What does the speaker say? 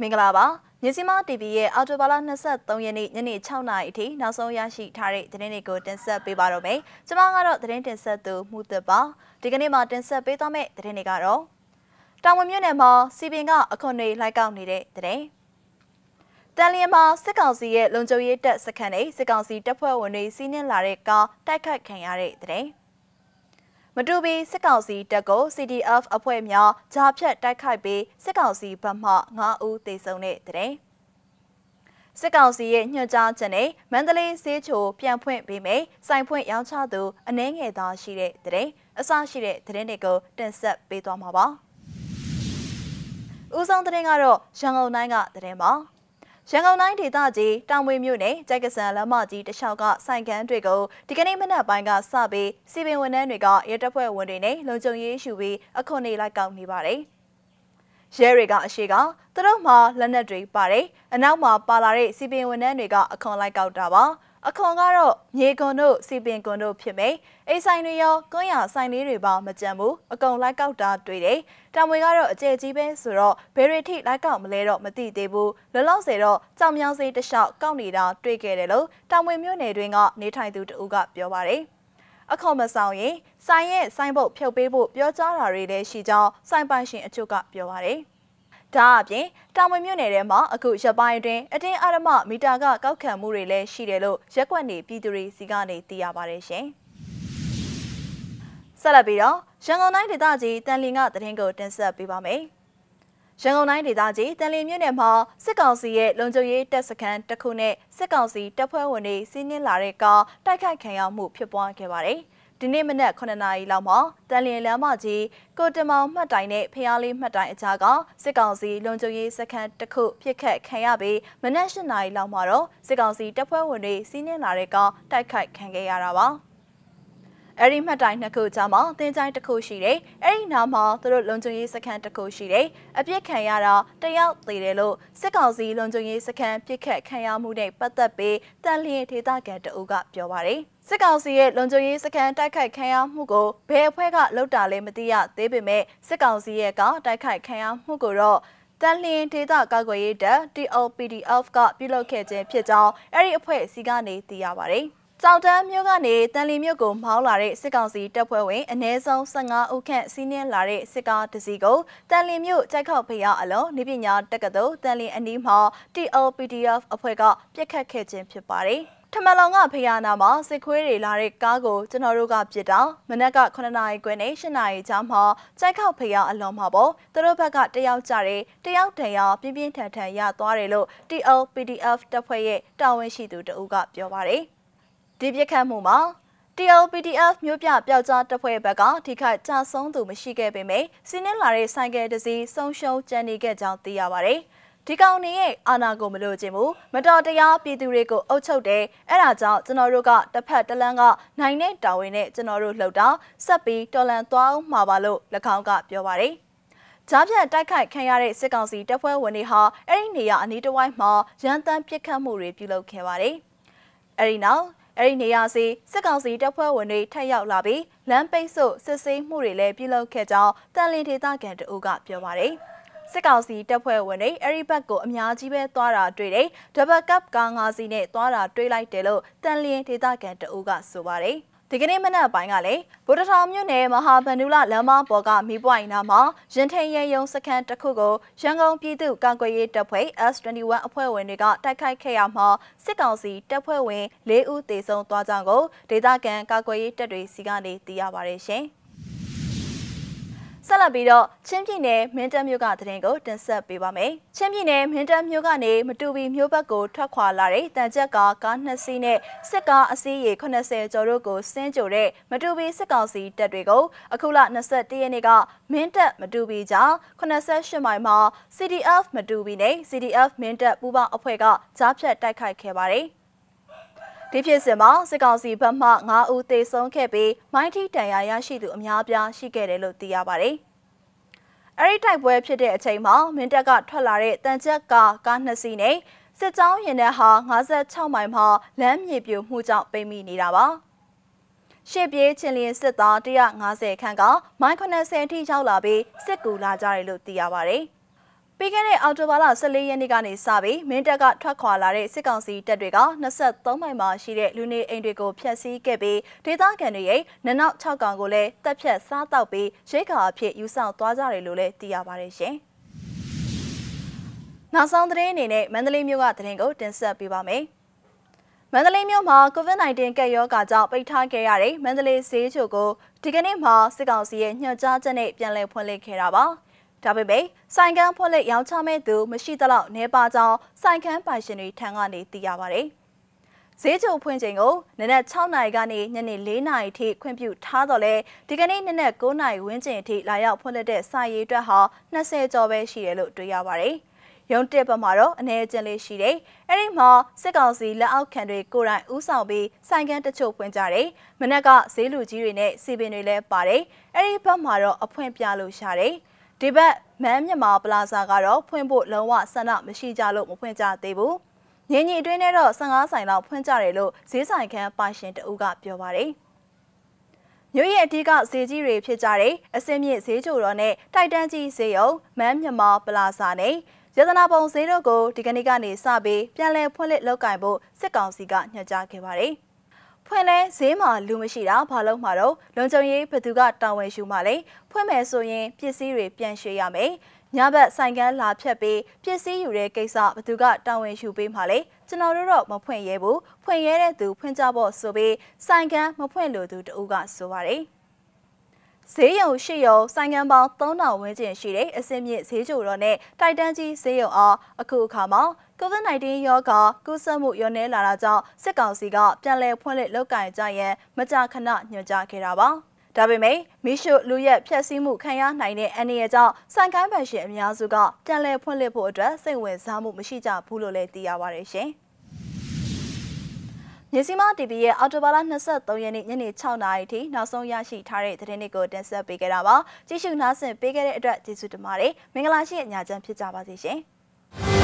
မင်္ဂလာပါမြစီမ TV ရဲ့အော်တိုဘာလ23ရက်နေ့ညနေ6နာရီအထိနောက်ဆုံးရရှိထားတဲ့သတင်းတွေကိုတင်ဆက်ပေးပါတော့မယ်။ကျွန်မကတော့သတင်းတင်ဆက်သူမှုသက်ပါ။ဒီကနေ့မှာတင်ဆက်ပေးသွားမယ့်သတင်းတွေကတော့တောင်ဝင်မြို့နယ်မှာစီပင်ကအခွန်တွေလိုက်ကောက်နေတဲ့သတင်း။တန်လျင်မှာစစ်ကောင်စီရဲ့လုံခြုံရေးတပ်စခန်းနဲ့စစ်ကောင်စီတပ်ဖွဲ့ဝင်တွေစီးနင်းလာတဲ့ကားတိုက်ခတ်ခံရတဲ့သတင်း။ မတူပီစစ်ကောင်စီတပ်ကို CDF အဖွဲ့များဂျာဖြတ်တိုက်ခိုက်ပြီးစစ်ကောင်စီဘက်မှ9ဦးသေဆုံးတဲ့တဲ့စစ်ကောင်စီရဲ့ညွှန်ကြားချက်နဲ့မန္တလေးစေးချိုပြန်ဖွင့်ပေးမယ်စိုင်ဖွင့်ရောင်းချသူအနှဲငယ်သားရှိတဲ့တဲ့အစရှိတဲ့တဲ့တွေကိုတင်ဆက်ပေးသွားမှာပါဦးဆောင်တဲ့ကတော့ရန်ကုန်တိုင်းကတဲ့ပါ ရန်ကုန်တိုင်းဒေသကြီးတောင်ဝေမြို့နယ်ကြိုက်ကစံလမ်းမကြီးတလျှောက်ကဆိုင်ကန်းတွေကိုဒီကနေ့မနက်ပိုင်းကစပြီးစီပင်ဝန်ထမ်းတွေကရဲတပ်ဖွဲ့ဝင်တွေနဲ့လုံခြုံရေးရှုပြီးအခွန်နေလိုက်ကောက်နေပါတယ်။ရဲတွေကအရှိကသူတို့မှလက်နက်တွေပါတယ်။အနောက်မှာပါလာတဲ့စီပင်ဝန်ထမ်းတွေကအခွန်လိုက်ကောက်တာပါ။ အခွန်ကတော့မြေကွန်တို့စီပင်ကွန်တို့ဖြစ်မယ်အိဆိုင်တွေရောကွန်ရဆိုင်လေးတွေပါမကြံဘူးအကုန်လိုက်ကောက်တာတွေ့တယ်တံမွေကတော့အကျယ်ကြီးပဲဆိုတော့ဘယ်ရီထိလိုက်ကောက်မလဲတော့မသိသေးဘူးလောလောဆယ်တော့ကြောင်မြောင်းစေးတလျှောက်ကောက်နေတာတွေ့ခဲ့တယ်လို့တံမွေမျိုးနယ်တွင်ကနေထိုင်သူတဦးကပြောပါတယ်အခေါ်မဆောင်ရင်ဆိုင်ရဲ့ဆိုင်ဘုတ်ဖြုတ်ပေးဖို့ပြောကြားတာတွေလည်းရှိကြောင်းဆိုင်ပိုင်ရှင်အချို့ကပြောပါတယ်။ ဒါအပြင်တောင်ဝင်မြို့နယ်ထဲမှာအခုရပိုင်းအတွင်းအတင်းအဓမ္မမီတာကကောက်ခံမှုတွေလည်းရှိတယ်လို့ရက်ကွက်နေပြည်သူတွေစီကနေသိရပါတယ်ရှင်။ဆက်လက်ပြီးတော့ရန်ကုန်တိုင်းဒေသကြီးတန်လင်းကသတင်းကိုတင်ဆက်ပေးပါမယ်။ရန်ကုန်တိုင်းဒေသကြီးတန်လင်းမြို့နယ်မှာစစ်ကောင်စီရဲ့လုံခြုံရေးတပ်စခန်းတစ်ခုနဲ့စစ်ကောင်စီတပ်ဖွဲ့ဝင်တွေစီးနင်းလာတဲ့ကားတိုက်ခိုက်ခံရမှုဖြစ်ပွားခဲ့ပါတယ်။ ဒီနေ့မနက်9နာရီလောက်မှာတန်လျင်လမ်းမကြီးကိုတမောင်မှတ်တိုင်နဲ့ဖျားလေးမှတ်တိုင်အကြားကစစ်ကောင်စီလုံခြုံရေးစခန်းတစ်ခုပြစ်ခတ်ခံရပြီးမနက်8နာရီလောက်မှာတော့စစ်ကောင်စီတပ်ဖွဲ့ဝင်တွေစီးနင်းလာတဲ့ကောင်တိုက်ခိုက်ခံခဲ့ရတာပါ အဲ့ဒီမှတ်တိုင်နှစ်ခုကြားမှာသင်ချိုင်းတစ်ခုရှိတယ်။အဲ့ဒီနားမှာသူတို့လုံခြုံရေးစခန်းတစ်ခုရှိတယ်။အပြစ်ခံရတာတယောက်သေးတယ်လို့စစ်ကောင်စီလုံခြုံရေးစခန်းပြစ်ခတ်ခံရမှုနဲ့ပတ်သက်ပြီးတန်လျင်ဒေသခံတအုပ်ကပြောပါတယ်။စစ်ကောင်စီရဲ့လုံခြုံရေးစခန်းတိုက်ခိုက်ခံရမှုကိုဘယ်အဖွဲ့ကလုပ်တာလဲမသိရသေးပေမဲ့စစ်ကောင်စီရဲ့ကတိုက်ခိုက်ခံရမှုကိုတော့တန်လျင်ဒေသကာကွယ်ရေးတပ် TOPDF ကပြုလုပ်ခဲ့ခြင်းဖြစ်ကြောင်းအဲ့ဒီအဖွဲ့အစည်းကနေသိရပါတယ်။ ကြောက်တန်းမြို့ကနေတန်လီမြို့ကိုမောင်းလာတဲ့စစ်ကောင်စီတပ်ဖွဲ့ဝင်အ ਨੇ ဆုံး15ဦးခန့်စီးနင်းလာတဲ့စစ်ကားတစ်စီးကိုတန်လီမြို့ကြိုက်ခောက်ဖေရအလုံးနေပညာတက္ကသိုလ်တန်လီအနီးမှာ TOPDF အဖွဲ့ကပြစ်ခတ်ခဲ့ခြင်းဖြစ်ပါတယ်။ထမလောင်ကဖျားနာမှာစစ်ခွေးတွေလာတဲ့ကားကိုကျွန်တော်တို့ကပြစ်တာမနက်က9နာရီခွဲနဲ့10နာရီကြားမှာကြိုက်ခောက်ဖျားအလုံးမှာပေါ့သူတို့ဘက်ကတယောက်ကြတယ်တယောက်တန်ရပြင်းပြင်းထန်ထန်ရသွားတယ်လို့ TL PDF တပ်ဖွဲ့ရဲ့တာဝန်ရှိသူတဦးကပြောပါတယ် ဒီပြစ်ခတ်မှုမှာ TLPDF မြို့ပြပျောက်ကြားတပ်ဖွဲ့ဘက်ကထိခိုက်ကြဆုံးသူမရှိခဲ့ပေမယ့်စီးနှင်းလာတဲ့ဆိုင်ကယ်တစ်စီးဆုံးရှုံးကျန်နေခဲ့ကြောင်းသိရပါတယ်။ဒီကောင်နေရဲ့အာဏာကိုမလို့ခြင်းဘူးမတော်တရားပြည်သူတွေကိုအုပ်ချုပ်တယ်အဲ့ဒါကြောင့်ကျွန်တော်တို့ကတစ်ဖက်တစ်လန်းကနိုင်တဲ့တာဝန်နဲ့ကျွန်တော်တို့လှုပ်တာဆက်ပြီးတော်လန်သွားအောင်မှာပါလို့၎င်းကပြောပါတယ်ကြားဖြတ်တိုက်ခိုက်ခံရတဲ့စစ်ကောင်စီတပ်ဖွဲ့ဝင်တွေဟာအဲ့ဒီနေရာအနီးတစ်ဝိုက်မှာရန်တမ်းပစ်ခတ်မှုတွေပြုလုပ်ခဲ့ပါတယ်။အဲ့ဒီနောက် အဲ့ဒီနေရာစီစစ်ကောင်စီတပ်ဖွဲ့ဝင်တွေထပ်ရောက်လာပြီးလမ်းပိတ်ဆို့စစ်ဆေးမှုတွေလည်းပြုလုပ်ခဲ့ကြောင်းတန်လင်းဒေသခံတအုပ်ကပြောပါတယ်။စစ်ကောင်စီတပ်ဖွဲ့ဝင်တွေအဲ့ဒီဘက်ကိုအများကြီးပဲသွားတာတွေ့တယ်။ဒဘကပ်ကား၅စီးနဲ့သွားတာတွေ့လိုက်တယ်လို့တန်လျင်ဒေသခံတအုပ်ကဆိုပါတယ်။ ဒီကနေ့မနက်ပိုင်းကလည်းဗုဒ္ဓထောင်မြို့နယ်မဟာဗန္ဓုလလမ်းမပေါ်ကမီးပွိုင်နာမှာရင်ထိန်ရဲယုံစခန်းတစ်ခုကိုရန်ကုန်ပြည်သူ့ကာကွယ်ရေးတပ်ဖွဲ့ S21 အဖွဲ့ဝင်တွေကတိုက်ခိုက်ခဲ့ရမှာစစ်ကောင်စီတပ်ဖွဲ့ဝင်၄ဦးသေဆုံးသွားကြောင်းကိုဒေသခံကာကွယ်ရေးတပ်တွေစီကနေသိရပါတယ်ရှင်။ ဆက်လက်ပြီးတော့ချင်းပြည်နယ်မင်းတပ်မြို့ကသတင်းကိုတင်ဆက်ပေးပါမယ်။ချင်းပြည်နယ်မင်းတပ်မြို့ကနေမတူပီမြို့ဘက်ကိုထွက်ခွာလာတဲ့တန်ကြက်ကားကားနှစ်စီးနဲ့စစ်ကားအစီးရေ80ကျော်တို့ကိုဆင်းကြိုတဲ့မတူပီစစ်ကောင်စီတပ်တွေကိုအခုလ21ရက်နေ့ကမင်းတပ်မတူပီကြား88မိုင်မှာ CDF မတူပီနဲ့ CDF မင်းတပ်ပူးပေါင်းအဖွဲ့ကကြားဖြတ်တိုက်ခိုက်ခဲ့ပါတယ်။ ဒီဖြစ်စဉ်မှာစစ်ကောင်စီဘက်မှ9ဦးသေဆုံးခဲ့ပြီးမိုင်းထိတန်ရာရရှိသူအများအပြားရှိခဲ့တယ်လို့သိရပါတယ်။အဲဒီတိုက်ပွဲဖြစ်တဲ့အချိန်မှာမင်းတပ်ကထွက်လာတဲ့တန်ချက်ကားကားနှစ်စီးနဲ့စစ်ကြောင်းရင်ထဲဟာ56မိုင်မှာလမ်းမြေပြိုမှုကြောင့်ပိတ်မိနေတာပါ။ရှေ့ပြေးချင်းလင်းစစ်သား150ခန့်ကမိုင်း80အထိရောက်လာပြီးစစ်ကူလာကြတယ်လို့သိရပါတယ်။ ပြီးခဲ့တဲ့အောက်တိုဘာလ14ရက်နေ့ကနေစပြီးမင်းတပ်ကထွက်ခွာလာတဲ့စစ်ကောင်စီတပ်တွေက23မိုင်မှာရှိတဲ့လူနေအိမ်တွေကိုဖျက်ဆီးခဲ့ပြီးဒေသခံတွေရဲ့နနောက်6ကောင်ကိုလည်းတပ်ဖြတ်စားတောက်ပြီးရိတ်ခါအဖြစ်ယူဆောင်သွားကြတယ်လို့လည်းသိရပါတယ်ရှင်။နောက်ဆုံးသတင်းအနေနဲ့မန္တလေးမြို့ကသတင်းကိုတင်ဆက်ပေးပါမယ်။မန္တလေးမြို့မှာ COVID-19 ကပ်ရောဂါကြောင့်ပိတ်ထားခဲ့ရတဲ့မန္တလေးဈေးချိုကိုဒီကနေ့မှစစ်ကောင်စီရဲ့ညွှန်ကြားချက်နဲ့ပြန်လည်ဖွင့်လှစ်ခဲ့တာပါ။ ဒါပေမဲ့ဆိုင်ကန်းဖွက်လက်ရောင်းချမဲ့သူမရှိသလောက်နေပါကြောင်းဆိုင်ကန်းပိုင်ရှင်တွေထံကနေသိရပါတယ်။ဈေးချိုဖွင့်ချိန်ကိုနနက်6နာရီကနေညနေ4နာရီထိခွင့်ပြုထားတော့လဲဒီကနေ့နနက်9နာရီဝန်းကျင်အထိလာရောက်ဖွင့်လက်တဲ့စာရေးအတွက်ဟာ20ကျော်ပဲရှိတယ်လို့တွေ့ရပါတယ်။ရုံတက်ဘက်မှာတော့အနေအကျဉ်းလေးရှိတယ်။အဲ့ဒီမှာစစ်ကောင်စီလက်အောက်ခံတွေကိုယ်တိုင်ဥဆောင်ပြီးဆိုင်ကန်းတချို့ဖွင့်ကြတယ်။မနက်ကဈေးလူကြီးတွေနဲ့စီပင်တွေလည်းပါတယ်။အဲ့ဒီဘက်မှာတော့အဖွင့်ပြလို့ရှာတယ်။ ဒီဘက်မန်းမြန်မာပလာဇာကတော့ဖွင့်ဖို့လုံးဝဆန္ဒမရှိကြလို့မဖွင့်ကြသေးဘူး။ညင်ကြီးအတွင်းထဲတော့15ဆိုင်လောက်ဖွင့်ကြတယ်လို့ဈေးဆိုင်ခန်းပိုင်ရှင်တဦးကပြောပါတယ်။မြို့ရဲ့အဓိကဈေးကြီးတွေဖြစ်ကြတဲ့အစင်းမြင့်ဈေးချိုတော်နဲ့တိုက်တန်းကြီးဈေးရုံမန်းမြန်မာပလာဇာနဲ့ရတနာပုံဈေးတို့ကိုဒီကနေ့ကနေစပြီးပြန်လည်ဖွင့်လှစ်လုပ်ကင်ဖို့စစ်ကောင်စီကညွှန်ကြားခဲ့ပါတယ်။ ဖွင့်လဲဈေးမှာလူမရှိတာဘာလို့မှာတော့လုံခြုံရေးဘသူကတာဝန်ယူမှာလဲဖွင့်မယ်ဆိုရင်ပစ္စည်းတွေပြန်ရွှေ့ရမယ်ညဘက်ဆိုင်ကန်းလာဖြတ်ပြီးပစ္စည်းယူတဲ့ကိစ္စဘသူကတာဝန်ယူပေးမှာလဲကျွန်တော်တို့တော့မဖွင့်ရဲဘူးဖွင့်ရဲတဲ့သူဖွင့်ကြဖို့ဆိုပြီးဆိုင်ကန်းမဖွင့်လို့သူတဦးကဆိုပါတယ် ဈေးရုံရှိရုံဆိုင်ငံပေါင်း3000ဝန်းကျင်ရှိတဲ့အစင်းမြင့်ဈေးချိုတော်နဲ့တိုက်တန်းကြီးဈေးရုံအားအခုအခါမှာ COVID-19 ရောဂါကူးစက်မှုရောနေလာတာကြောင့်စစ်ကောင်စီကပြန်လည်ဖွင့်လှစ်လုပ်ကင်ကြရန်မကြာခဏညွှန်ကြားခဲ့တာပါ။ဒါပေမဲ့မီရှိုလူရက်ဖျက်ဆီးမှုခံရနိုင်တဲ့အနေအကြောင်းစံကိုင်းပန်ရှင်အများစုကပြန်လည်ဖွင့်လှစ်ဖို့အတွက်စိတ်ဝင်စားမှုမရှိကြဘူးလို့လည်းသိရပါတယ်ရှင်။ မြစီမ TV ရဲ့အော်တိုဘာလ23ရက်နေ့ညနေ6နာရီထိနောက်ဆုံးရရှိထားတဲ့သတင်းတွေကိုတင်ဆက်ပေးခဲ့တာပါကြည့်ရှုနားဆင်ပေးခဲ့တဲ့အတွက်ကျေးဇူးတင်ပါတယ်မင်္ဂလာရှိတဲ့ညချမ်းဖြစ်ကြပါစေရှင်